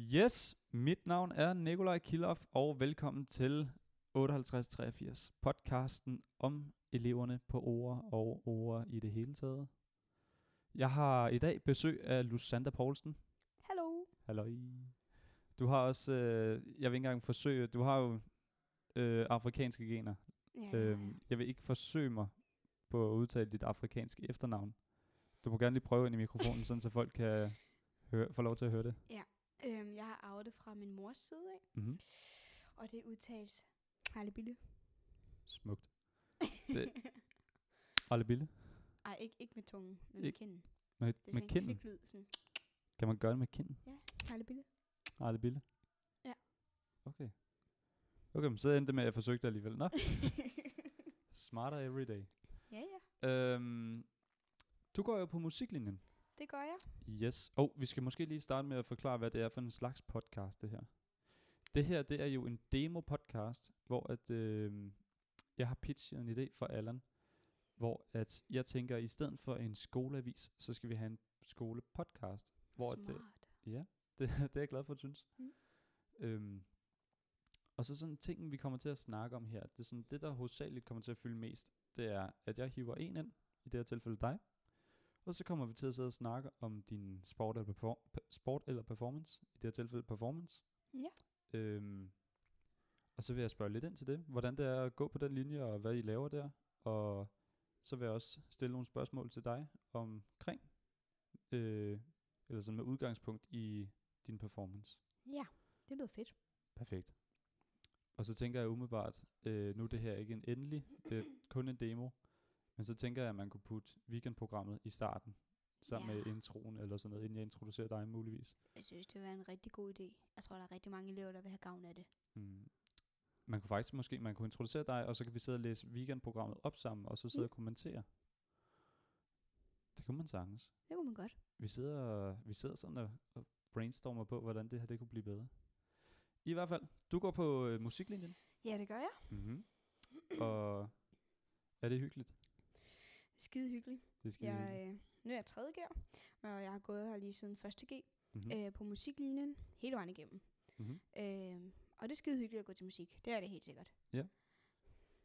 Yes, mit navn er Nikolaj Kiloff, og velkommen til 5883, podcasten om eleverne på ord og ord i det hele taget. Jeg har i dag besøg af Lusanda Poulsen. Hallo. Hallo. Du har også, øh, jeg vil ikke engang forsøge, du har jo øh, afrikanske gener. Ja, Øhm, jeg vil ikke forsøge mig på at udtale dit afrikanske efternavn. Du må gerne lige prøve ind i mikrofonen, sådan så folk kan høre, få lov til at høre det. Øhm, jeg har arvet det fra min mors side af, Mm-hmm. og det udtales Harle Bille. Smukt. Det- Olle Bille. Ej, ikke, ikke med tungen, men med kinden. Med, Det er med kinden. kviklyd, sådan, Kan man gøre det med kinden? ja, Harle Bille. Olle Bille? Ja. Okay. Okay, men så endte det med, at jeg forsøgte alligevel. Nå, smarter every day. ja, ja, Øhm, du går jo på musiklinjen. Det gør jeg. Yes. Og vi skal måske lige starte med at forklare, hvad det er for en slags podcast, det her. Det her, det er jo en demo-podcast, hvor at, øh, jeg har pitchet en idé for Allan, hvor at jeg tænker, at i stedet for en skoleavis, så skal vi have en skolepodcast. Hvor at, øh, Smart. Ja, det, det er jeg glad for, at du synes. Mm. Øhm, og så sådan ting, vi kommer til at snakke om her, det er sådan, det der hovedsageligt kommer til at fylde mest, det er, at jeg hiver en ind, i det her tilfælde dig, og så kommer vi til at sidde og snakke om din sport eller, perfor- pe- sport eller performance, i det her tilfælde performance. Ja. Øhm, og så vil jeg spørge lidt ind til det, hvordan det er at gå på den linje, og hvad I laver der, og så vil jeg også stille nogle spørgsmål til dig omkring, øh, eller sådan med udgangspunkt i din performance. Ja, det lyder fedt. Perfekt. Og så tænker jeg umiddelbart, øh, nu er det her ikke en endelig, det er kun en demo, men så tænker jeg, at man kunne putte weekendprogrammet i starten, sammen Ja. med introen eller sådan noget, inden jeg introducerer dig muligvis. Jeg synes, det vil være en rigtig god idé. Jeg tror, der er rigtig mange elever, der vil have gavn af det. Mm. Man kunne faktisk måske, man kunne introducere dig, og så kan vi sidde og læse weekendprogrammet op sammen, og så sidde Mm. og kommentere. Det kunne man sagtens. Det kunne man godt. Vi sidder, vi sidder sådan og, og brainstormer på, hvordan det her det kunne blive bedre. I hvert fald, du går på øh, musiklinjen. Ja, det gør jeg. Mm-hmm. og er det hyggeligt? Skide hyggeligt. Det skal Jeg, øh, nu er jeg 3. G, og jeg har gået her lige siden 1. G mm-hmm. øh, på musiklinjen hele vejen igennem. mm-hmm. Øh, og det er skide hyggeligt at gå til musik. Det er det helt sikkert.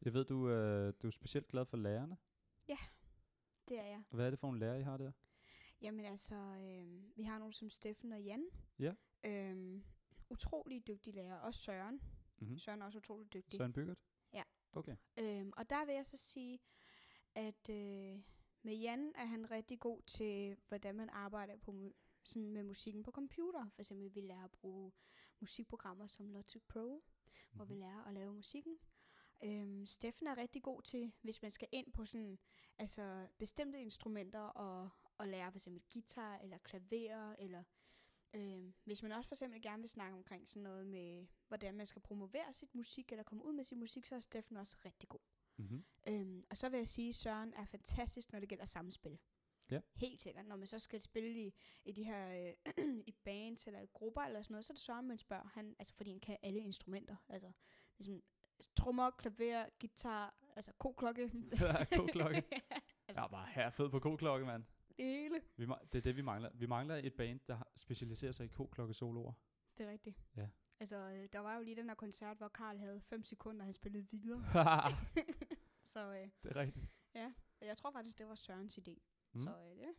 Jeg ved, du, øh, du er specielt glad for lærerne. Det er jeg. Hvad er det for nogle lærere, I har der? Jamen altså, øh, vi har nogle som Steffen og Jan. Ja. Øh, utrolig dygtige lærere. Også Søren. Mm-hmm. Søren er også utrolig dygtig. Søren Byggert? Ja. Okay. Øhm, og der vil jeg så sige, at øh, med Jan er han rigtig god til, hvordan man arbejder på sådan med musikken på computer. For eksempel vi lærer at bruge musikprogrammer som Logic Pro, mm-hmm. hvor vi Mhm. lærer at lave musikken. Øhm, Steffen er rigtig god til, hvis man skal ind på sådan, altså bestemte instrumenter og, og lære for eksempel guitar eller klaver, eller øhm, hvis man også for eksempel gerne vil snakke omkring sådan noget med, hvordan man skal promovere sit musik, eller komme ud med sit musik, så er Steffen også rigtig god. Mm-hmm. Øhm, og så vil jeg sige, at Søren er fantastisk, når det gælder samspil. Ja. Helt sikkert. Når man så skal spille i, i de her øh, i bands eller i grupper eller sådan noget, så er det Søren, man spørger. Han, altså, fordi han kan alle instrumenter. Altså, ligesom trommer, klaver, guitar, altså koklokke. K-klokke. altså, Jeg er bare her fed på k-klokke, mand. det hele. Vi, det er det, vi mangler. Vi mangler et band, der specialiserer sig i k-klokke soloer. Det er rigtigt. Ja. Altså, øh, der var jo lige den her koncert, hvor Karl havde 5 sekunder, og han spillede videre. så øh, det er rigtigt. jeg tror faktisk, det var Sørens idé. Mm. Så øh, det er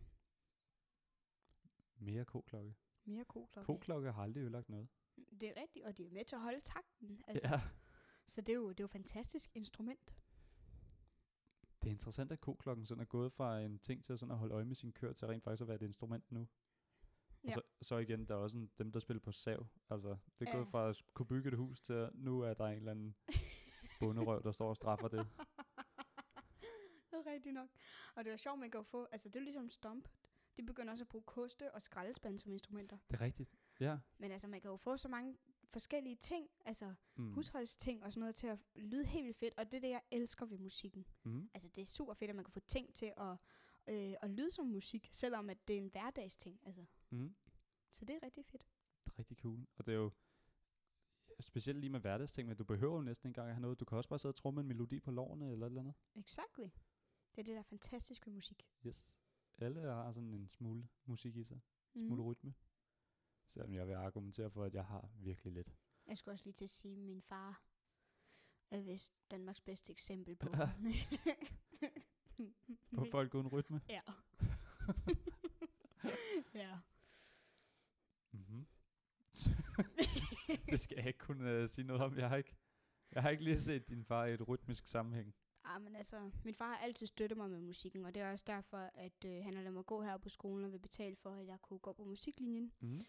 Mere k-klokke. mere koklokke. K-klokke har aldrig ødelagt noget. Det er rigtigt, og de er med til at holde takten. Altså, Ja. Så det er jo, det er jo et fantastisk instrument. Det er interessant, at k-klokken sådan er gået fra en ting til sådan at holde øje med sin kør, til rent faktisk at være et instrument nu. Og Ja. så, så igen, der er også en, dem, der spiller på sav. Altså, det er Ja. gået fra at kunne bygge et hus til, at nu er der en eller anden bunderøv, der står og straffer det. det er rigtigt nok. Og det er sjovt, man kan få, altså det er ligesom Stomp. De begynder også at bruge koste og skraldespand som instrumenter. Det er rigtigt. Ja. Men altså, man kan jo få så mange forskellige ting, altså mm. husholdsting og sådan noget til at lyde helt vildt fedt. Og det er det, jeg elsker ved musikken. Mm. Altså, det er super fedt, at man kan få ting til at, øh, at lyde som musik, selvom at det er en hverdagsting. Altså. Mm. Så det er rigtig fedt. Det er rigtig cool. Og det er jo specielt lige med hverdagsting, men du behøver jo næsten ikke engang at have noget. Du kan også bare sidde og trumme en melodi på lårene eller et eller andet. Exactly. Det er det, der er fantastisk ved musik. Yes. Alle har sådan en smule musik i sig. En Mhm. smule rytme. Selvom jeg vil argumentere for, at jeg har virkelig lidt. Jeg skulle også lige til at sige, at min far er vist Danmarks bedste eksempel på. På folk uden rytme. Ja. ja. Mm-hmm. det skal jeg ikke kunne uh, sige noget om. Jeg har ikke, jeg har ikke lige set din far i et rytmisk sammenhæng. Ah, men altså, min far har altid støttet mig med musikken, og det er også derfor, at øh, han har ladet mig gå her på skolen og vil betale for, at jeg kunne gå på musiklinjen. Mm-hmm.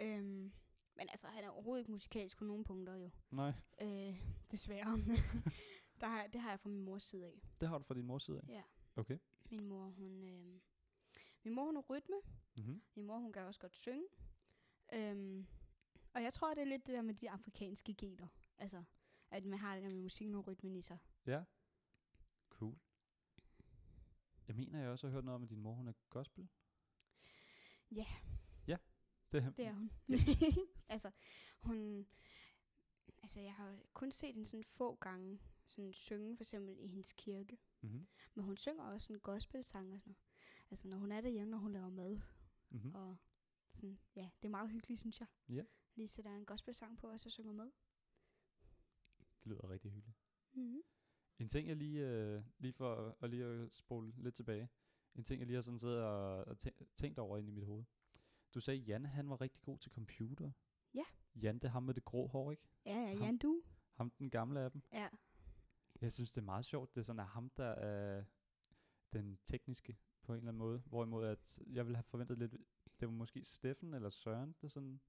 Øhm, men altså, han er overhovedet ikke musikalsk på nogen punkter jo. Nej, Øh, desværre. Der har, det har jeg fra min mors side af. det har du fra din mors side af. Ja. Okay. Min mor, hun... Øh, min mor, hun er rytme. Mm-hmm. Min mor, hun kan også godt synge. Øhm, og jeg tror, det er lidt det der med de afrikanske gener. Altså, at man har det der med musikken og rytmen i sig. Ja. Cool. Jeg mener, jeg også har hørt noget om, at din mor, hun er gospel. Ja. Ja. Det, Det er hun. altså, hun... Altså, jeg har kun set hende sådan få gange sådan synge, for eksempel i hendes kirke. Mm-hmm. Men hun synger også sådan gospel-sang og sådan noget. Altså, når hun er derhjemme, når hun laver mad. Mm-hmm. Og sådan, ja, det er meget hyggeligt, synes jeg. Ja. Lige sætter en gospel-sang på, og så synger med. Det lyder rigtig hyggeligt. Mm-hmm. En ting, jeg lige, øh, lige for at lige at spole lidt tilbage. En ting, jeg lige har sådan siddet og, og tæ- tænkt over ind i mit hoved. Du sagde, Jan, han var rigtig god til computer. Ja. Jan, det er ham med det grå hår, ikke? Ja, ja, Ham- Jan, du. Ham den gamle af dem. Ja. Jeg synes, det er meget sjovt. Det er sådan, at ham, der er den tekniske på en eller anden måde. Hvorimod, at jeg ville have forventet lidt, det var måske Steffen eller Søren, det sådan.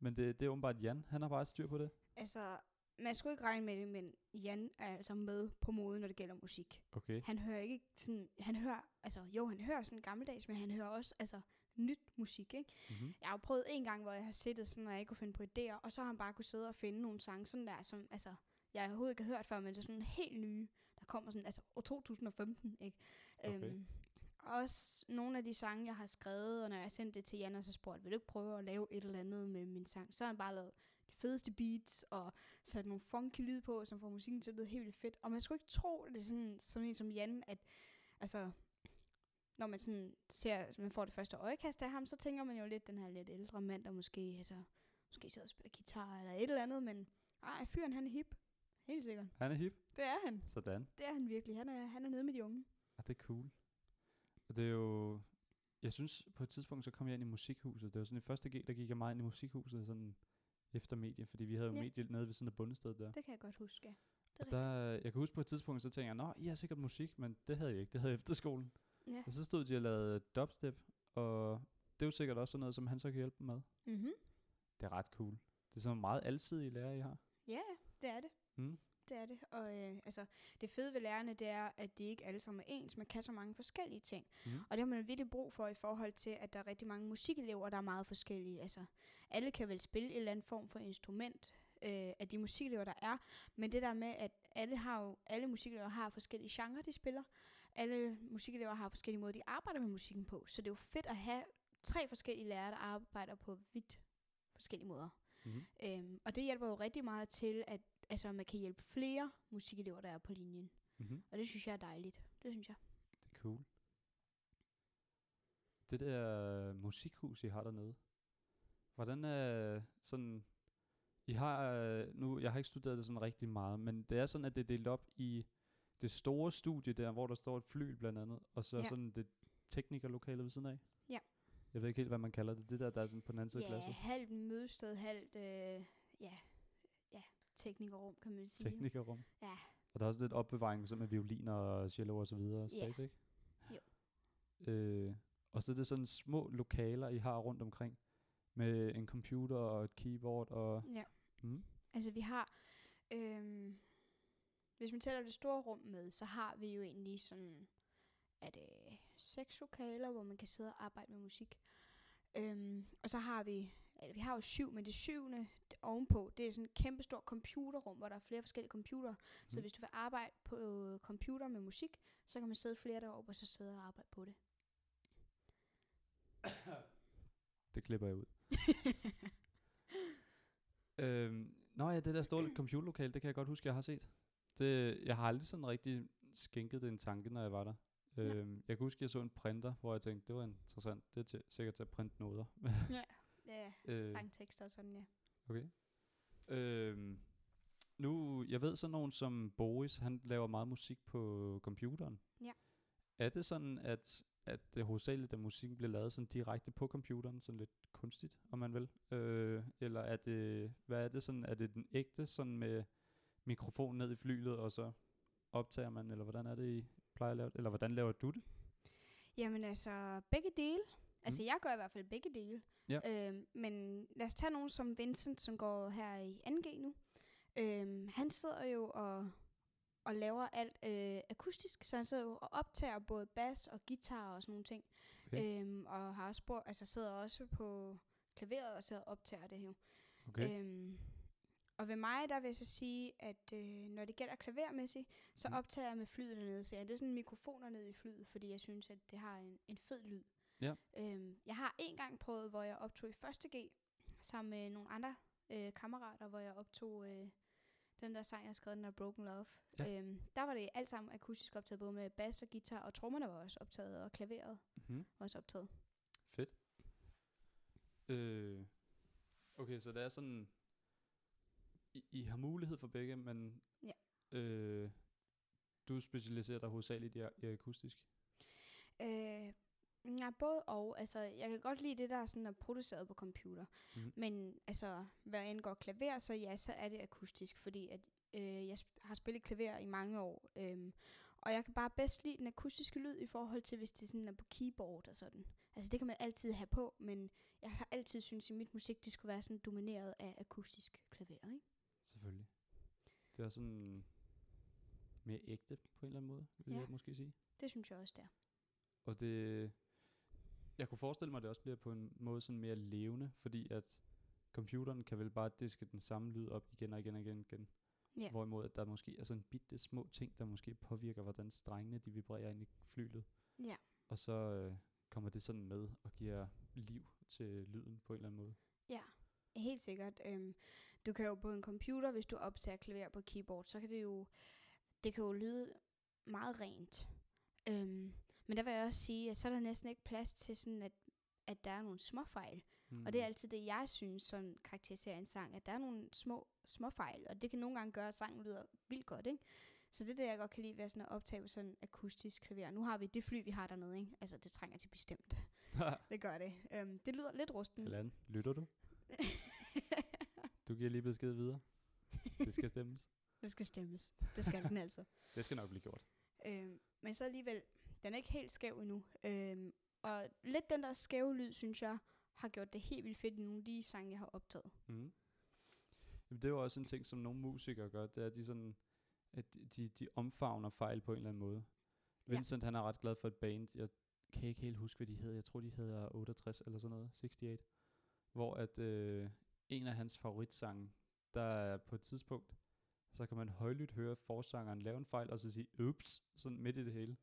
Men det, det er åbenbart Jan. Han har bare styr på det. Altså, man skulle ikke regne med det, men Jan er altså med på mode, når det gælder musik. Okay. Han hører ikke sådan, han hører, altså jo, han hører sådan gammeldags, men han hører også, altså, nyt musik, ikke? Mm-hmm. Jeg har jo prøvet en gang, hvor jeg har siddet sådan, og jeg ikke kunne finde på idéer, og så har han bare kunne sidde og finde nogle sange sådan der, som, altså, jeg overhovedet ikke har hørt før, men det er sådan helt nye, der kommer sådan, altså år 2015, ikke? Okay. Øhm, også nogle af de sange, jeg har skrevet, og når jeg sendte det til Jan, og så spurgte, vil du ikke prøve at lave et eller andet med min sang? Så har han bare lavet de fedeste beats, og sat nogle funky lyd på, som får musikken til at lyde helt vildt fedt. Og man skulle ikke tro, det er sådan, som en som Jan, at altså, når man sådan ser, man får det første øjekast af ham, så tænker man jo lidt den her lidt ældre mand, der måske, altså, måske sidder og spiller guitar eller et eller andet, men ej, fyren han er hip. Helt sikkert. Han er hip. Det er han. Sådan. Det er han virkelig. Han er, han er nede med de unge. Og det er cool. Og det er jo... Jeg synes, på et tidspunkt, så kom jeg ind i musikhuset. Det var sådan i første G, der gik jeg meget ind i musikhuset, sådan efter medie, fordi vi havde jo Ja. medie nede ved sådan et bundested der. Det kan jeg godt huske. ja. Det Og der, jeg kan huske på et tidspunkt, så tænkte jeg, nå, I har sikkert musik, men det havde jeg ikke. Det havde jeg efterskolen. Ja. Og så stod de og lavede dubstep, og det er jo sikkert også sådan noget, som han så kan hjælpe dem med. Mm-hmm. Det er ret cool. Det er sådan en meget alsidig lærer, I har. Ja, det er det. Mm. Det det. Og øh, altså, det fede ved lærerne, det er, at de ikke alle sammen er ens. Man kan så mange forskellige ting. Mm. Og det har man virkelig brug for i forhold til, at der er rigtig mange musikelever, der er meget forskellige. Altså, alle kan vel spille en eller anden form for instrument øh, af de musikelever, der er. Men det der med, at alle, har jo, alle musikelever har forskellige genrer, de spiller. Alle musikelever har forskellige måder, de arbejder med musikken på. Så det er jo fedt at have tre forskellige lærere, der arbejder på vidt forskellige måder. Mm. Øhm, og det hjælper jo rigtig meget til, at altså, man kan hjælpe flere musikelever, der er på linjen. Mm-hmm. Og det synes jeg er dejligt. Det synes jeg. Det er cool. Det der musikhus, I har dernede, hvordan er sådan, I har, øh, nu, jeg har ikke studeret det sådan rigtig meget, men det er sådan, at det er delt op i det store studie der, hvor der står et fly blandt andet, og så Ja. sådan det teknikerlokale ved siden af. Ja. Jeg ved ikke helt, hvad man kalder det. Det der, der er sådan på den anden side af Ja, glasset. halvt mødested, halvt øh, ja, teknikerrum, kan man sige. Teknikerrum. Ja. Og der er også lidt opbevaring sådan med violiner og cello og så videre. Ja. Stads, ikke? Jo. Øh, og så er det sådan små lokaler, I har rundt omkring. Med en computer og et keyboard og... Ja. Mm, Altså vi har, øhm, hvis man tæller det store rum med, så har vi jo egentlig sådan, er det seks lokaler, hvor man kan sidde og arbejde med musik. Øhm, og så har vi, altså, vi har jo syv, men det syvende det ovenpå, det er sådan et kæmpe stort computerrum, hvor der er flere forskellige computere. Mm. Så hvis du vil arbejde på øh, computer med musik, så kan man sidde flere deroppe og så sidde og arbejde på det. det klipper jeg ud. øhm, nå ja, det der store computerlokale, det kan jeg godt huske, jeg har set. Det, jeg har aldrig sådan rigtig skænket det en tanke, når jeg var der. Øhm, jeg kan huske, jeg så en printer, hvor jeg tænkte, det var interessant. Det er sikkert til at printe noder. ja. Ja, Øh. Sangtekster og sådan, ja. Okay. Øhm, nu, jeg ved sådan nogen som Boris, han laver meget musik på computeren. Ja. Er det sådan, at, at det hovedsageligt, at musikken bliver lavet sådan direkte på computeren, sådan lidt kunstigt, om man vil? Øh, eller er det, hvad er det sådan, er det den ægte sådan med mikrofon ned i flylet, og så optager man, eller hvordan er det, I plejer at lave det? Eller hvordan laver du det? Jamen altså, begge dele. Altså, jeg gør i hvert fald begge dele. Ja. Øhm, men lad os tage nogen som Vincent, som går her i 2G nu. Øhm, han sidder jo og, og laver alt øh, akustisk, så han sidder jo og optager både bas og guitar og sådan nogle ting. Okay. Øhm, og har også spor, altså sidder også på klaveret og sidder og optager det jo. Okay. Øhm, og ved mig, der vil jeg så sige, at øh, når det gælder klavermæssigt, så Mm. optager jeg med flyet dernede. Så jeg det er sådan mikrofoner ned i flyet, fordi jeg synes, at det har en, en fed lyd. Ja. Øhm, jeg har en gang prøvet, hvor jeg optog i første G, sammen med nogle andre øh, kammerater, hvor jeg optog øh, den der sang, jeg har skrevet, den der Broken Love. Ja. Øhm, der var det alt sammen akustisk optaget, både med bass og guitar, og trommerne var også optaget, og klaveret Mm-hmm. var også optaget. Fedt. Øh, okay, så det er sådan, I, I har mulighed for begge, men Ja. øh, du specialiserer dig hovedsageligt i, i akustisk. Øh, ja, både og. Altså, jeg kan godt lide det, der er sådan er produceret på computer. Mhm. Men altså, hvad angår klaver, så ja, så er det akustisk, fordi at, øh, jeg sp- har spillet klaver i mange år. Øhm, og jeg kan bare bedst lide den akustiske lyd i forhold til, hvis det sådan er på keyboard og sådan. Altså, det kan man altid have på, men jeg har altid synes i mit musik, det skulle være sådan domineret af akustisk klaver, ikke? Selvfølgelig. Det er sådan mere ægte på en eller anden måde, vil Ja. jeg måske sige. Det synes jeg også, det er. Og det, jeg kunne forestille mig, at det også bliver på en måde sådan mere levende, fordi at computeren kan vel bare diske den samme lyd op igen og igen og igen og igen. Ja. Hvorimod at der måske er sådan bitte små ting, der måske påvirker, hvordan strengene de vibrerer ind i flylet. Ja. Og så øh, kommer det sådan med og giver liv til lyden på en eller anden måde. Ja, helt sikkert. Øhm, du kan jo på en computer, hvis du optager klaver på keyboard, så kan det jo, det kan jo lyde meget rent. Øhm, men der vil jeg også sige, at så er der næsten ikke plads til sådan, at, at der er nogle småfejl. Mm. Og det er altid det, jeg synes, som karakteriserer en sang, at der er nogle små småfejl, og det kan nogle gange gøre, at sangen lyder vildt godt, ikke? Så det er det, jeg godt kan lide ved at sådan at optage sådan akustisk klaver. Nu har vi det fly, vi har dernede, ikke? Altså, det trænger til bestemt. Det gør det. Øhm, det lyder lidt rusten. Allan, lytter du? Du giver lige besked videre. Det skal stemmes. det skal stemmes. Det skal den altså. Det skal nok blive gjort. Øhm, men så alligevel, den er ikke helt skæv endnu. Øhm, og lidt den der skæve lyd, synes jeg, har gjort det helt vildt fedt i nogle af de sange, jeg har optaget. Mm. Jamen, det er jo også en ting, som nogle musikere gør, det er, at de, sådan, at de- de, omfavner fejl på en eller anden måde. Ja. Vincent, han er ret glad for et band, jeg kan ikke helt huske, hvad de hedder, jeg tror, de hedder 68 eller sådan noget, 68, hvor at øh, en af hans favoritsange, der er på et tidspunkt, så kan man højlydt høre forsangeren lave en fejl, og så sige, ups, sådan midt i det hele.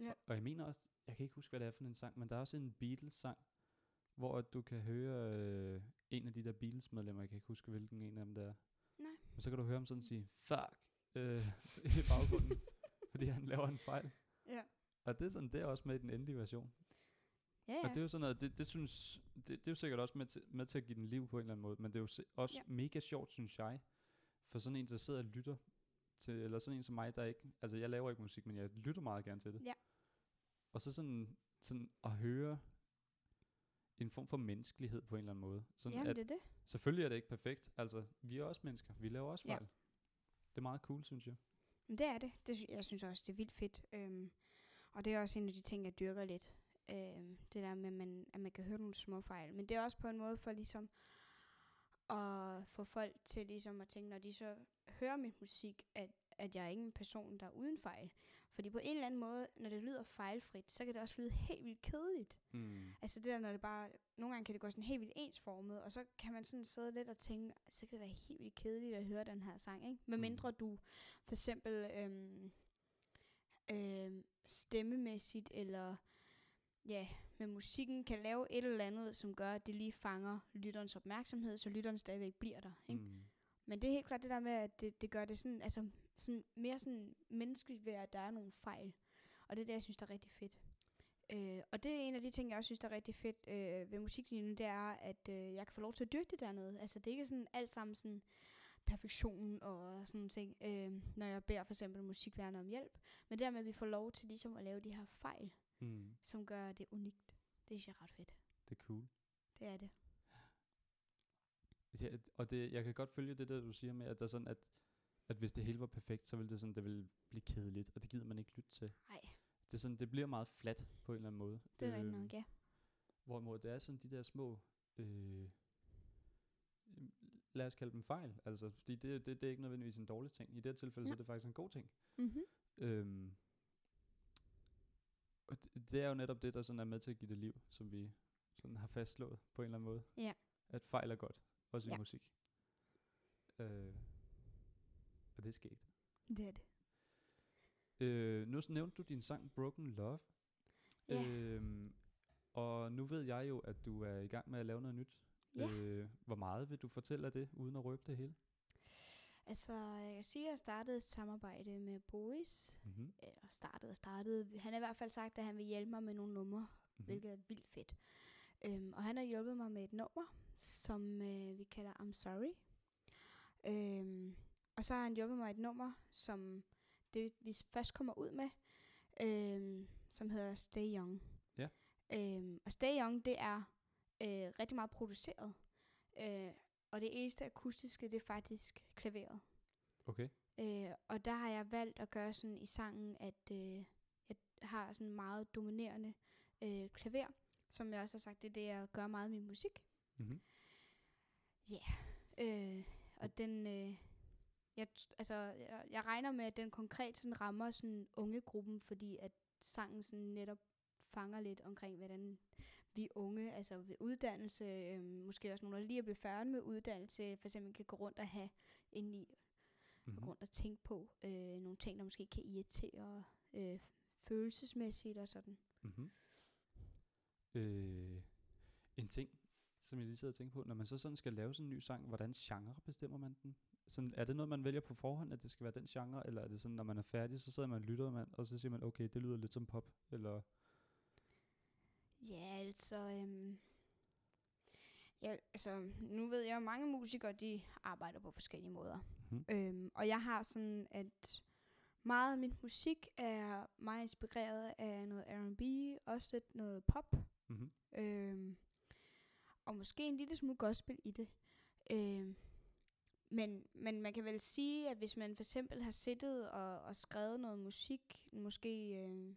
Ja. Og, og jeg mener også, jeg kan ikke huske, hvad det er for en sang, men der er også en Beatles-sang, hvor du kan høre øh, en af de der Beatles-medlemmer, jeg kan ikke huske, hvilken en af dem det er. Nej. Og så kan du høre ham sådan sige, fuck, øh, i baggrunden, fordi han laver en fejl. Ja. Og det er sådan, det er også med i den endelige version. Ja, Og ja. det er jo sådan noget, det, det synes, det, det er jo sikkert også med til, med til at give den liv på en eller anden måde, men det er jo se, også ja. mega sjovt, synes jeg, for sådan en, der sidder og lytter til, eller sådan en som mig, der ikke, altså jeg laver ikke musik, men jeg lytter meget gerne til det. Ja. Og så sådan, sådan at høre en form for menneskelighed på en eller anden måde. Sådan Jamen, at, det er det. selvfølgelig er det ikke perfekt, altså vi er også mennesker, vi laver også Ja. fejl. Det er meget cool, synes jeg. Men det er det. det sy- jeg synes også, det er vildt fedt. Øhm, og det er også en af de ting, jeg dyrker lidt. Øhm, det der med, at man, at man kan høre nogle små fejl. Men det er også på en måde for ligesom at få folk til ligesom at tænke, når de så hører min musik, at, at jeg er ikke en person, der er uden fejl. Fordi på en eller anden måde, når det lyder fejlfrit, så kan det også lyde helt vildt kedeligt. Mm. Altså det der, når det bare, nogle gange kan det gå sådan helt vildt ensformet, og så kan man sådan sidde lidt og tænke, så kan det være helt vildt kedeligt at høre den her sang, ikke? Med Mm. mindre du for eksempel øhm, øhm, stemmemæssigt, eller ja, med musikken kan lave et eller andet, som gør, at det lige fanger lytterens opmærksomhed, så lytteren stadigvæk bliver der, ikke? Mm. Men det er helt klart det der med, at det, det gør det sådan, altså sådan mere sådan menneskeligt ved, at der er nogle fejl. Og det er det, jeg synes, der er rigtig fedt. Øh, og det er en af de ting, jeg også synes, der er rigtig fedt øh, ved musiklinjen, det er, at øh, jeg kan få lov til at dyrke det dernede. Altså, det er ikke sådan alt sammen sådan perfektion og sådan ting, øh, når jeg beder for eksempel musiklærerne om hjælp. Men det der med, at vi får lov til ligesom at lave de her fejl, Mm. som gør det unikt, det synes jeg er ret fedt. Det er cool. Det er det. Ja, og det, jeg kan godt følge det der, du siger med, at, der er sådan, at, at hvis det hele var perfekt, så ville det, sådan, det ville blive kedeligt, og det gider man ikke lytte til. Nej, Det, er sådan, det bliver meget fladt på en eller anden måde. det er rigtigt Øhm, nok, ja. Hvorimod det er sådan de der små, øh, lad os kalde dem fejl, altså, fordi det, det, det er ikke nødvendigvis en dårlig ting. I det her tilfælde, så Ja. er det faktisk en god ting. Mm-hmm. Øhm, og det, det er jo netop det, der sådan er med til at give det liv, som vi sådan har fastslået på en eller anden måde. Ja. At fejl er godt, også i Ja. musik. Øh, og det er sket. Det er det. Øh, nu nævnte du din sang Broken Love. Ja. Øhm, og nu ved jeg jo, at du er i gang med at lave noget nyt. Ja. Øh, hvor meget vil du fortælle af det, uden at røbe det hele? Altså, jeg kan sige, at jeg startede et samarbejde med Boris. Mm-hmm. Eller startede og startede. Han har i hvert fald sagt, at han vil hjælpe mig med nogle numre, Mm-hmm. hvilket er vildt fedt. Øhm, og han har hjulpet mig med et nummer, som øh, vi kalder I'm Sorry. Øhm, og så har han hjulpet mig et nummer, som det vi først kommer ud med, øhm, som hedder Stay Young. Ja. Øhm, og Stay Young, det er øh, rigtig meget produceret. Øh, og det eneste akustiske, det er faktisk klaveret. Okay. Øh, og der har jeg valgt at gøre sådan i sangen, at øh, jeg har sådan meget dominerende øh, klaver, som jeg også har sagt, det er det, jeg gør meget i min musik. Mm-hmm. Øh, og den, øh, jeg, altså, jeg, jeg regner med, at den konkret sådan rammer sådan unge gruppen, fordi at sangen sådan netop fanger lidt omkring, hvordan vi unge, altså ved uddannelse, øh, måske også nogle, der lige er blevet færdige med uddannelse, for eksempel kan gå rundt og have ind i Mm-hmm. gå rundt og tænke på øh, nogle ting, der måske kan irritere øh, følelsesmæssigt og sådan. Mm-hmm. Øh, en ting, som jeg lige sidder og tænker på, når man så sådan skal lave sådan en ny sang, hvordan genre bestemmer man den? Sådan, er det noget, man vælger på forhånd, at det skal være den genre, eller er det sådan, når man er færdig, så sidder man og lytter, man, og så siger man, okay, det lyder lidt som pop, eller... Ja, altså... Øhm, ja, altså, nu ved jeg jo, mange musikere, de arbejder på forskellige måder. Mhm. Øhm, og jeg har sådan, at meget af min musik er meget inspireret af noget R&B, også lidt noget pop. Mm-hmm. Øhm, og måske en lille smule gospel i det. Øhm, men, men man kan vel sige, at hvis man for eksempel har siddet og, og skrevet noget musik, måske øh,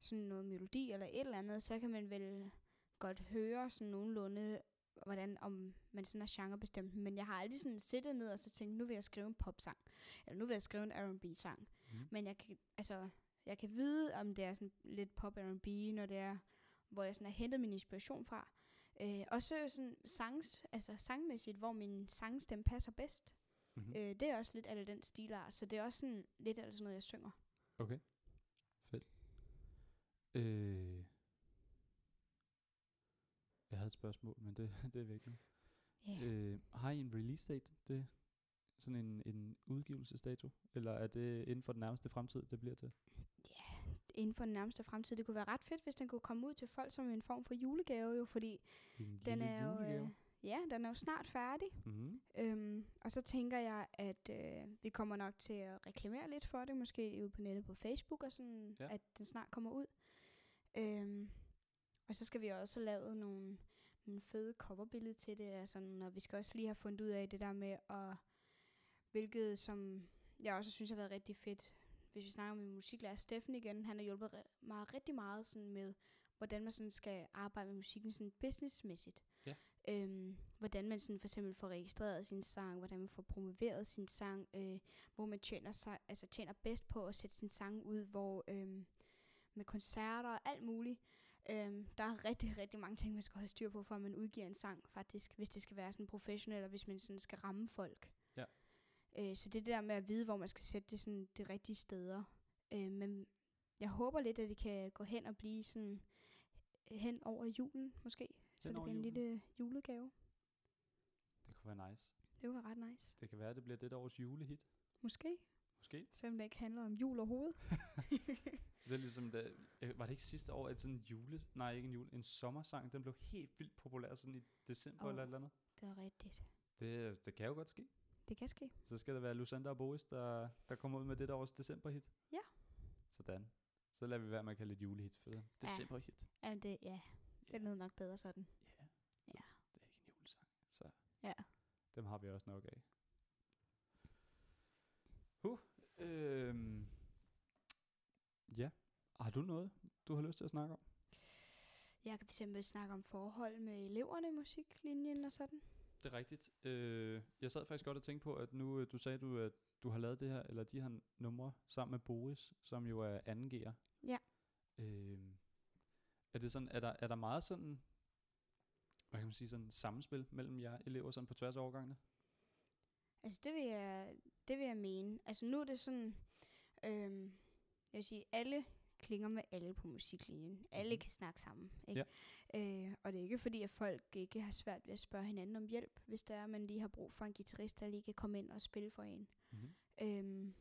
sådan noget melodi eller et eller andet, så kan man vel godt høre sådan nogenlunde, hvordan om man sådan er genrebestemt. Men jeg har aldrig sådan siddet ned og så tænkt, nu vil jeg skrive en popsang, eller nu vil jeg skrive en R&B-sang. Mhm. Men jeg kan, altså, jeg kan vide, om det er sådan lidt pop R&B, når det er, hvor jeg sådan har hentet min inspiration fra. Øh, og så sådan sangs, altså sangmæssigt, hvor min sangstemme passer bedst. Mm-hmm. Øh, det er også lidt af den stilart, så det er også sådan lidt af sådan noget, jeg synger. Okay. Fedt. Øh. Jeg havde et spørgsmål, men det, det er væk nu. Yeah. Øh, har I en release date? Det sådan en, en udgivelsesdato? Eller er det inden for den nærmeste fremtid, det bliver til? Inden for den nærmeste fremtid. Det kunne være ret fedt, hvis den kunne komme ud til folk som en form for julegave, jo, fordi En den er jo, julegave? øh, ja, den er jo snart færdig. Mhm. Øhm, og så tænker jeg, at øh, vi kommer nok til at reklamere lidt for det, måske ude på nettet på Facebook, og sådan, Ja. at den snart kommer ud. Øhm, og så skal vi også have lavet nogle, nogle fede coverbilleder til det, sådan, og vi skal også lige have fundet ud af det der med, at, hvilket som jeg også synes har været rigtig fedt, hvis vi snakker med musiklærer Steffen igen, han har hjulpet mig rigtig meget sådan med, hvordan man sådan skal arbejde med musikken sådan businessmæssigt. Ja. Øhm, hvordan man sådan for eksempel får registreret sin sang, hvordan man får promoveret sin sang, øh, hvor man tjener, sig, altså tjener bedst på at sætte sin sang ud, hvor øhm, med koncerter og alt muligt. Øhm, der er rigtig, rigtig mange ting, man skal holde styr på, for at man udgiver en sang, faktisk, hvis det skal være sådan professionelt, eller hvis man sådan skal ramme folk. Øh, så det er det der med at vide, hvor man skal sætte det sådan de rigtige steder. Øh, men jeg håber lidt, at det kan gå hen og blive sådan hen over julen, måske. Så det bliver en lille julegave. Det kunne være nice. Det kunne være ret nice. Det kan være, det bliver det års julehit. Måske. Måske. Selvom det ikke handler om jul overhovedet. Det er ligesom, da, øh, var det ikke sidste år, at sådan en jule, nej ikke en jule, en sommersang, den blev helt vildt populær sådan i december eller et eller andet. Det er rigtigt. Det, det kan jo godt ske. Det kan ske. Så skal det være Lucinda og Boris, der, der kommer ud med det der års decemberhit. Ja. Sådan. Så lader vi være med at kalde det et julehit for det. Ja. Decemberhit. Ja, det, ja, det lyder nok bedre sådan. Ja. Så Ja. Det er ikke en julesang. Så Ja. dem har vi også nok af. Huh. Øhm. Ja. Har du noget, du har lyst til at snakke om? Jeg kan fx snakke om forhold med eleverne i musiklinjen og sådan. Det er rigtigt. Øh, jeg sad faktisk godt og tænkte på, at nu øh, du sagde, du, at du har lavet det her, eller de her numre sammen med Boris, som jo er 2G'er. Ja. Øh, er det sådan, er der, er der meget sådan, hvad kan man sige, sådan samspil mellem jer elever sådan på tværs af årgangene? Altså det vil jeg, det vil jeg mene. Altså nu er det sådan, øhm, jeg vil sige, alle klinger med alle på musiklinjen. Alle Mhm. kan snakke sammen. Ikke? Øh, og det er ikke fordi, at folk ikke har svært ved at spørge hinanden om hjælp, hvis der er, man lige har brug for en guitarist, der lige kan komme ind og spille for en. Mm-hmm. Øhm,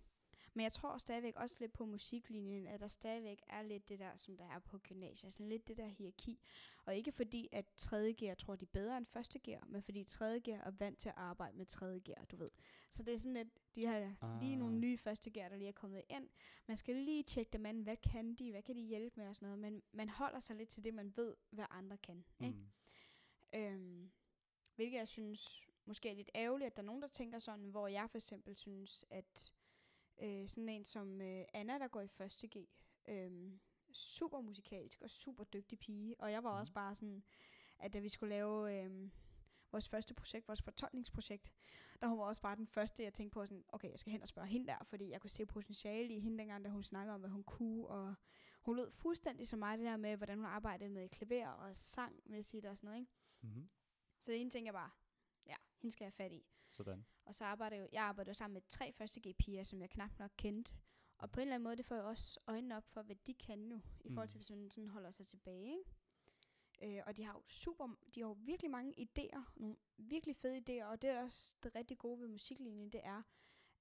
men jeg tror stadigvæk også lidt på musiklinjen, at der stadigvæk er lidt det der, som der er på gymnasiet. Sådan lidt det der hierarki. Og ikke fordi, at 3. gear tror, de er bedre end første gear, men fordi 3. gear er vant til at arbejde med 3. gear, du ved. Så det er sådan lidt, de har ah. lige nogle nye første gear, der lige er kommet ind. Man skal lige tjekke dem an, hvad kan de, hvad kan de hjælpe med og sådan noget. Men man holder sig lidt til det, man ved, hvad andre kan. Ikke? Mm. Øhm, hvilket jeg synes måske er lidt ærgerligt, at der er nogen, der tænker sådan, hvor jeg for eksempel synes, at øh, sådan en som øh, Anna, der går i første G, øh, super musikalsk og super dygtig pige, og jeg var mm. også bare sådan, at da vi skulle lave øh, vores første projekt, vores fortolkningsprojekt, der hun var også bare den første, jeg tænkte på sådan, okay, jeg skal hen og spørge hende der, fordi jeg kunne se potentiale i hende dengang, da hun snakkede om, hvad hun kunne, og hun lød fuldstændig som mig, det der med, hvordan hun arbejdede med klaver og sang, med sit og sådan noget, ikke? Mm-hmm. Så det ene tænker jeg bare, ja, hende skal jeg have fat i. Sådan. Og så arbejder jeg, jeg arbejder sammen med tre første G-piger, som jeg knap nok kendte. Og på en eller anden måde, det får jo også øjnene op for, hvad de kan nu, i forhold til, Mm. hvis man sådan holder sig tilbage. Ikke? Øh, og de har jo super, de har jo virkelig mange idéer, nogle virkelig fede idéer, og det er også det rigtig gode ved musiklinjen, det er,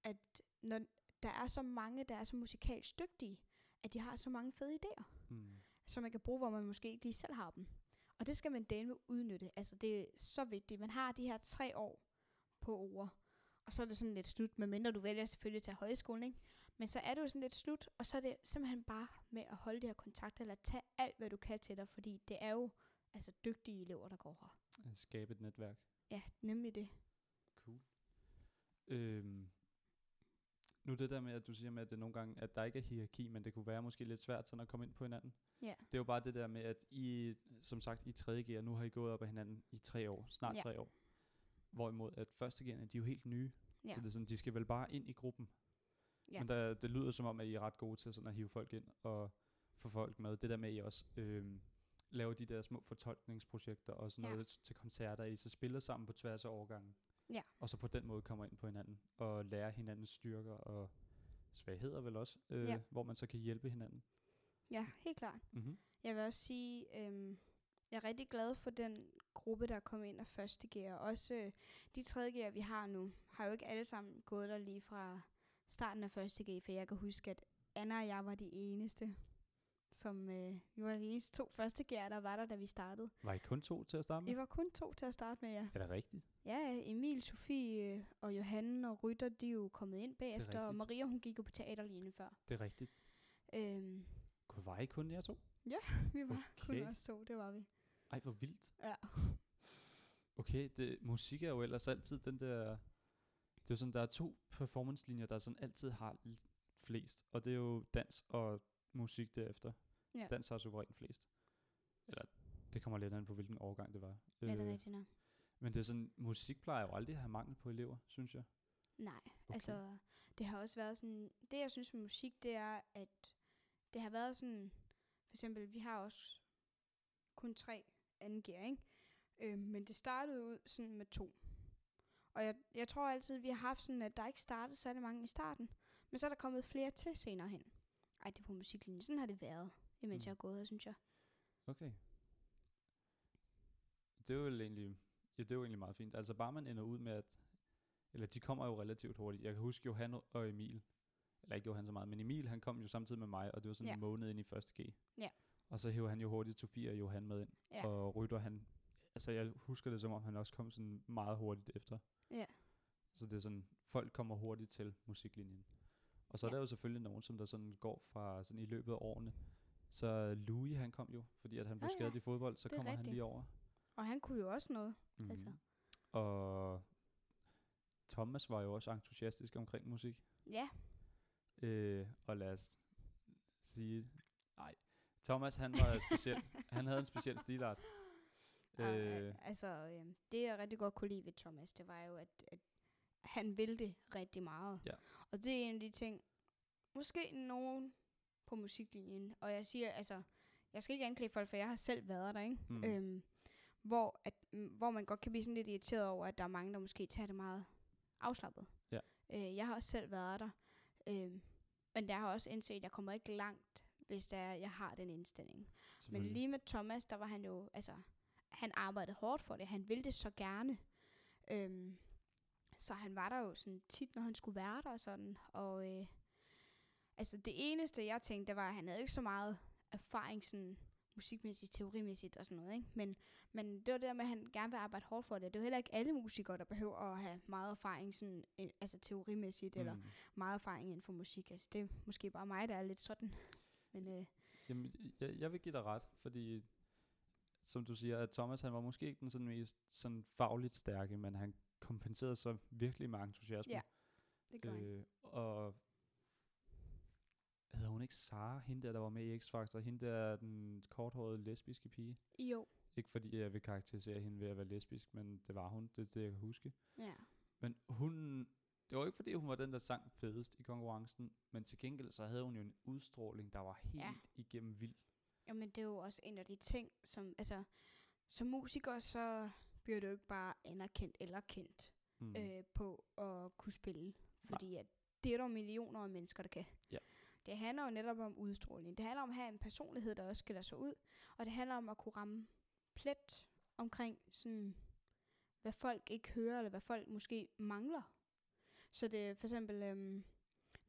at når der er så mange, der er så musikalsk dygtige, at de har så mange fede idéer Mm. som man kan bruge, hvor man måske ikke lige selv har dem. Og det skal man dele udnytte. Altså det er så vigtigt. Man har de her tre år på ord, og så er det sådan lidt slut, medmindre du vælger selvfølgelig at tage højskolen, ikke? Men så er det jo sådan lidt slut, og så er det simpelthen bare med at holde de her kontakter, eller tage alt, hvad du kan til dig, fordi det er jo altså dygtige elever, der går her. At Skabe et netværk. Ja, nemlig det. Cool. Øhm, nu det der med, at du siger med, at det nogle gange, at der ikke er hierarki, men det kunne være måske lidt svært sådan at komme ind på hinanden. Ja. Det er jo bare det der med, at I, som sagt, i 3. gear, nu har I gået op af hinanden i tre år, snart Ja. tre år. Hvorimod at første gearne, de er jo helt nye. Ja. Så det er sådan, de skal vel bare ind i gruppen. Ja. Men der, det lyder som om, at I er ret gode til sådan at hive folk ind og få folk med. Det der med, at I også øhm, laver de der små fortolkningsprojekter og sådan Ja. noget til koncerter, I så spiller sammen på tværs af årgangen. Ja. Og så på den måde kommer ind på hinanden og lærer hinandens styrker og svagheder vel også, øh, Ja. hvor man så kan hjælpe hinanden. Ja, helt klart. Mm-hmm. Jeg vil også sige, øhm, jeg er rigtig glad for den gruppe, der er kommet ind af første gear. Også øh, de tredje gear, vi har nu, har jo ikke alle sammen gået der lige fra starten af første gear, for jeg kan huske, at Anna og jeg var de eneste, som øh, vi var de eneste to første gear, der var der, da vi startede. Var I kun to til at starte med? Vi var kun to til at starte med, ja. Er det rigtigt? Ja, ja, Emil, Sofie øh, og Johanne og Rytter, de er jo kommet ind bagefter, og. Maria, hun gik jo på teaterlinjen før. Det er rigtigt. Øhm, var I kun jer to? vi var kun Okay. os to, det var vi. Ej, hvor vildt. Ja. Okay, det, musik er jo ellers altid den der... Det er jo sådan, der er to performance-linjer, der sådan altid har flest. Og det er jo dans og musik derefter. Ja. Dans har suverænt flest. Eller, det kommer lidt an på, hvilken årgang det var. Ja, det er Øh, rigtigt nok. Men det er sådan, musik plejer jo aldrig at have mangel på elever, synes jeg. Nej, okay. altså det har også været sådan, det jeg synes med musik, det er, at det har været sådan, for eksempel, vi har også kun tre angiver, ikke? Øh, men det startede ud sådan med to. Og jeg, jeg tror altid, vi har haft sådan, at der ikke startede særlig mange i starten, men så er der kommet flere til senere hen. Ej, det er på musiklinjen. Sådan har det været, imens Mm. jeg har gået her, synes jeg. Okay. Det er jo egentlig, ja, det er jo egentlig meget fint. Altså bare man ender ud med, at, eller de kommer jo relativt hurtigt. Jeg kan huske Johan og Emil, eller ikke gjorde han så meget, men Emil han kom jo samtidig med mig, og det var sådan Ja. en måned ind i første G. Ja. Og så hævde han jo hurtigt Sofie og Johan med ind. Ja. Og Rytter han, altså jeg husker det som om, han også kom sådan meget hurtigt efter. Ja. Så det er sådan, folk kommer hurtigt til musiklinjen. Og så er Ja. der jo selvfølgelig nogen, som der sådan går fra sådan i løbet af årene. Så Louis han kom jo, fordi at han blev ja. skadet i fodbold, så Det er kommer han rigtigt. lige over. Og han kunne jo også noget. Mm-hmm. Altså. Og Thomas var jo også entusiastisk omkring musik. Ja, Øh, og lad os sige, Thomas han var speciel. han havde en speciel stilart. Øh, altså øh, det jeg rigtig godt kunne lide ved Thomas, det var jo, at, at han ville det rigtig meget. Ja. Og det er en af de ting, måske nogen på musiklinjen, og jeg siger, altså, jeg skal ikke anklage folk, for jeg har selv været der, ikke? Mm. Øhm, hvor, at, mm, hvor man godt kan blive sådan lidt irriteret over, at der er mange, der måske tager det meget afslappet. Ja. Øh, jeg har også selv været der. Øh, men jeg har også indset, at jeg kommer ikke langt, hvis det er, jeg har den indstilling. Men lige med Thomas, der var han jo, altså, han arbejdede hårdt for det. Han ville det så gerne. Øhm, så han var der jo sådan tit, når han skulle være der og sådan. Og øh, altså det eneste, jeg tænkte, det var, at han havde ikke så meget erfaring sådan musikmæssigt, teorimæssigt og sådan noget. Ikke? Men, men det var det der med, at han gerne vil arbejde hårdt for det. Det er jo heller ikke alle musikere, der behøver at have meget erfaring sådan, øh, altså teorimæssigt, mm. eller meget erfaring inden for musik. Altså det er måske bare mig, der er lidt sådan. Men øh, Jamen, jeg, jeg vil give dig ret, fordi som du siger, at Thomas han var måske ikke den sådan mest sådan fagligt stærke, men han kompenserede sig virkelig med entusiasme. Ja, det gør øh, han. Og hedder hun ikke Sara, hende der, der var med i X-Factor, hende der er den korthårede lesbiske pige? Jo, Ikke fordi jeg vil karakterisere hende ved at være lesbisk, men det var hun, det er det, jeg kan huske. ja. Men hun, det var ikke fordi, hun var den, der sang fedest i konkurrencen, men til gengæld så havde hun jo en udstråling, der var helt Ja. igennem vild. Jamen, det er jo også en af de ting, som, altså, som musiker, så bliver du ikke bare anerkendt eller kendt Mm. øh, på at kunne spille. Fordi at det er der jo millioner af mennesker, der kan. Ja. Det handler jo netop om udstråling. Det handler om at have en personlighed, der også skiller sig ud. Og det handler om at kunne ramme plet omkring sådan, hvad folk ikke hører, eller hvad folk måske mangler. Så det er for eksempel, øhm,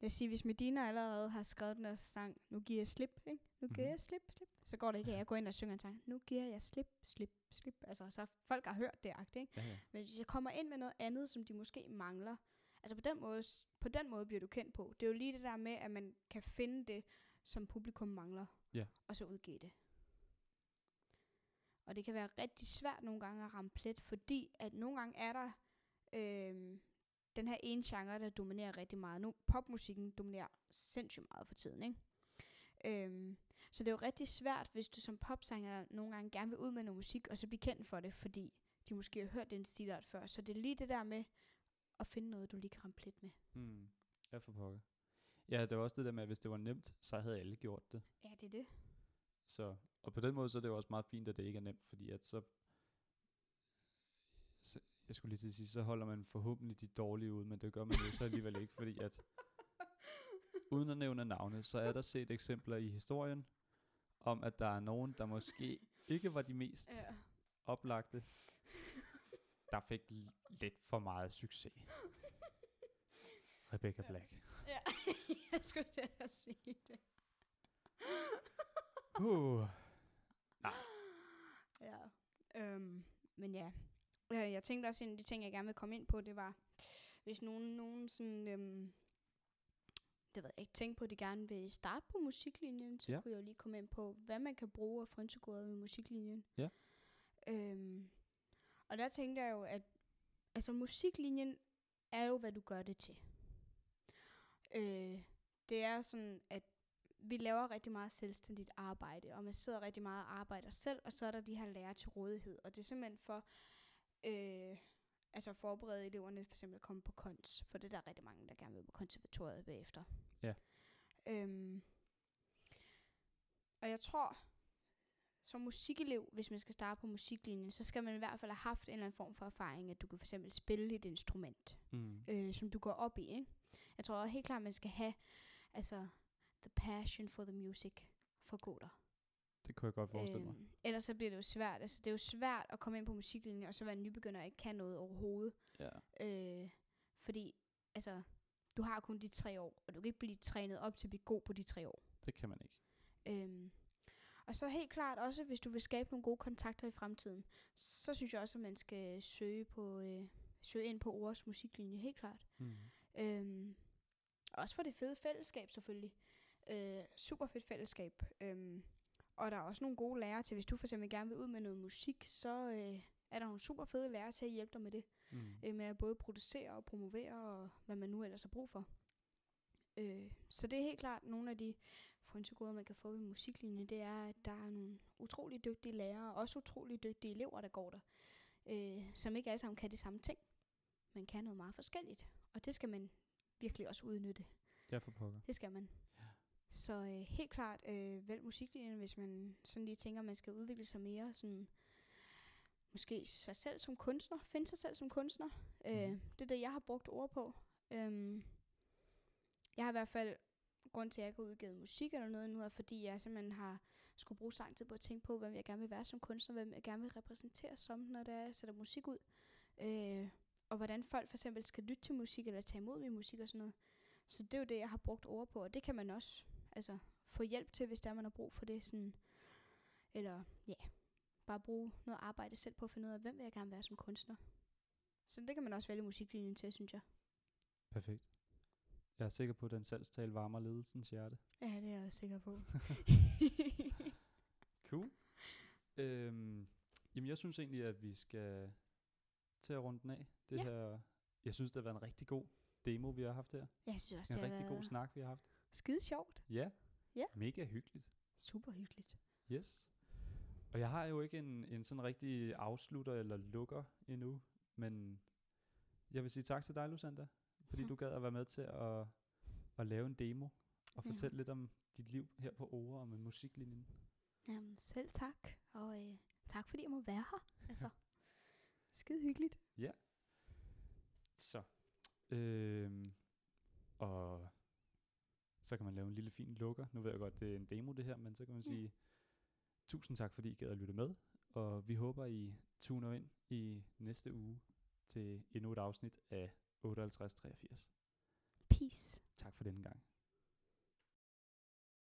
lad os sige, hvis Medina allerede har skrevet den der sang, nu giver jeg slip, ikke? Nu giver Mhm. jeg slip, slip. Så går det ikke, at jeg går ind og synger en sang, nu giver jeg slip, slip, slip. Altså, så folk har hørt det, agtigt, ikke? Ja, ja. Men hvis jeg kommer ind med noget andet, som de måske mangler, altså på den måde, på den måde bliver du kendt på. Det er jo lige det der med, at man kan finde det, som publikum mangler, Ja. og så udgive det. Og det kan være rigtig svært nogle gange at ramme plet, fordi at nogle gange er der øhm, den her ene genre, der dominerer rigtig meget. Nu popmusikken dominerer sindssygt meget for tiden, ikke? Øhm, så det er jo rigtig svært, hvis du som popsanger nogle gange gerne vil ud med noget musik, og så blive kendt for det, fordi de måske har hørt den stilart før. Så det er lige det der med at finde noget, du lige kan ramme plet med. Mm. Ja, for pokker. Ja, det var også det der med, at hvis det var nemt, så havde alle gjort det. Ja, det er det. Så, og på den måde, så er det jo også meget fint, at det ikke er nemt, fordi at så, så jeg skulle lige til at sige, så holder man forhåbentlig de dårlige ud, men det gør man jo så alligevel ikke, fordi at, uden at nævne navne, så er der set eksempler i historien, om at der er nogen, der måske ikke var de mest Ja. oplagte, der fik lidt for meget succes. Rebecca Ja. Black. ja. jeg skulle at sige det. Uh. Ja. Øhm, men ja. Øh, jeg tænkte også, en af de ting, jeg gerne vil komme ind på, det var, hvis nogen, nogen sådan, øhm, det ved jeg ikke, tænke på, at de gerne vil starte på musiklinjen, så ja. kunne jeg jo lige komme ind på, hvad man kan bruge af frynsegoder ved musiklinjen. Ja. Øhm, og der tænkte jeg jo, at altså musiklinjen er jo, hvad du gør det til. Øh, det er sådan, at vi laver rigtig meget selvstændigt arbejde, og man sidder rigtig meget og arbejder selv, og så er der de her lærer til rådighed. Og det er simpelthen for øh, altså forberede eleverne for eksempel at komme på kons, for det er der rigtig mange, der gerne vil på konservatoriet bagefter. Ja. Øhm, og jeg tror, som musikelev, hvis man skal starte på musiklinjen, så skal man i hvert fald have haft en eller anden form for erfaring, at du kan for eksempel spille et instrument Mm. øh, som du går op i. Ikke? Jeg tror helt klart, man skal have altså, the passion for the music for der. Det kunne jeg godt forestille mig. Øhm, ellers så bliver det jo svært. Altså, det er jo svært at komme ind på musiklinjen, og så være nybegynder og ikke kan noget overhovedet. Ja. Øh, fordi, altså, du har kun de tre år, og du kan ikke blive trænet op til at blive god på de tre år. Det kan man ikke. Øhm, og så helt klart også, hvis du vil skabe nogle gode kontakter i fremtiden, så synes jeg også, at man skal søge, på, øh, søge ind på Ores musiklinje, helt klart. Mm. Øhm, også for det fede fællesskab selvfølgelig. Øh, super fedt fællesskab. Øhm, og der er også nogle gode lærere til, hvis du for eksempel gerne vil ud med noget musik, så øh, er der nogle super fede lærere til at hjælpe dig med det. Mm. Øh, med at både producere og promovere, og hvad man nu ellers har brug for. Øh, så det er helt klart nogle af de frynsegoder, man kan få ved musiklinjen, det er, at der er nogle utrolig dygtige lærere, og også utrolig dygtige elever, der går der, øh, som ikke alle sammen kan de samme ting, men kan noget meget forskelligt. Og det skal man virkelig også udnytte. Ja, for pokker. Det skal man. Så øh, helt klart øh, vælg musiklinjen, hvis man sådan lige tænker, at man skal udvikle sig mere, sådan måske sig selv som kunstner, finde sig selv som kunstner. Øh, Mhm. det er det, jeg har brugt ord på. Øhm, jeg har i hvert fald, grund til, at jeg ikke har udgivet musik eller noget nu, er fordi jeg simpelthen har skulle bruge så lang tid på at tænke på, hvem jeg gerne vil være som kunstner, hvem jeg gerne vil repræsentere som, når det er, jeg sætter musik ud. Øh, og hvordan folk for eksempel skal lytte til musik, eller tage imod min musik og sådan noget. Så det er jo det, jeg har brugt ord på, og det kan man også altså, få hjælp til, hvis der man har brug for det. Sådan, eller ja, bare bruge noget arbejde selv på at finde ud af, hvem vil jeg gerne være som kunstner. Så det kan man også vælge musiklinjen til, synes jeg. Perfekt. Jeg er sikker på, at den salgstale varmer ledelsens hjerte. Ja, det er jeg også sikker på. Cool. Øhm, jamen, jeg synes egentlig, at vi skal til at runde den af. Det Ja. her, jeg synes, det har været en rigtig god demo, vi har haft her. jeg synes også, En det har rigtig god været snak, vi har haft. Skide sjovt. Ja. Ja. Mega hyggeligt. Super hyggeligt. Yes. Og jeg har jo ikke en, en sådan rigtig afslutter eller lukker endnu, men jeg vil sige tak til dig, Lusanda, fordi Mhm. du gad at være med til at, at lave en demo og Ja. fortælle lidt om dit liv her på Ore og med musiklinjen. Jamen, selv tak. Og øh, tak, fordi jeg må være her. Altså, skide hyggeligt. Så. Øhm, og så kan man lave en lille fin lukker. Nu ved jeg godt, det er en demo det her, men så kan man sige tusind tak, fordi I gad at lytte med. Og vi håber, I tuner ind i næste uge til endnu et afsnit af 5883. Peace. Tak for denne gang.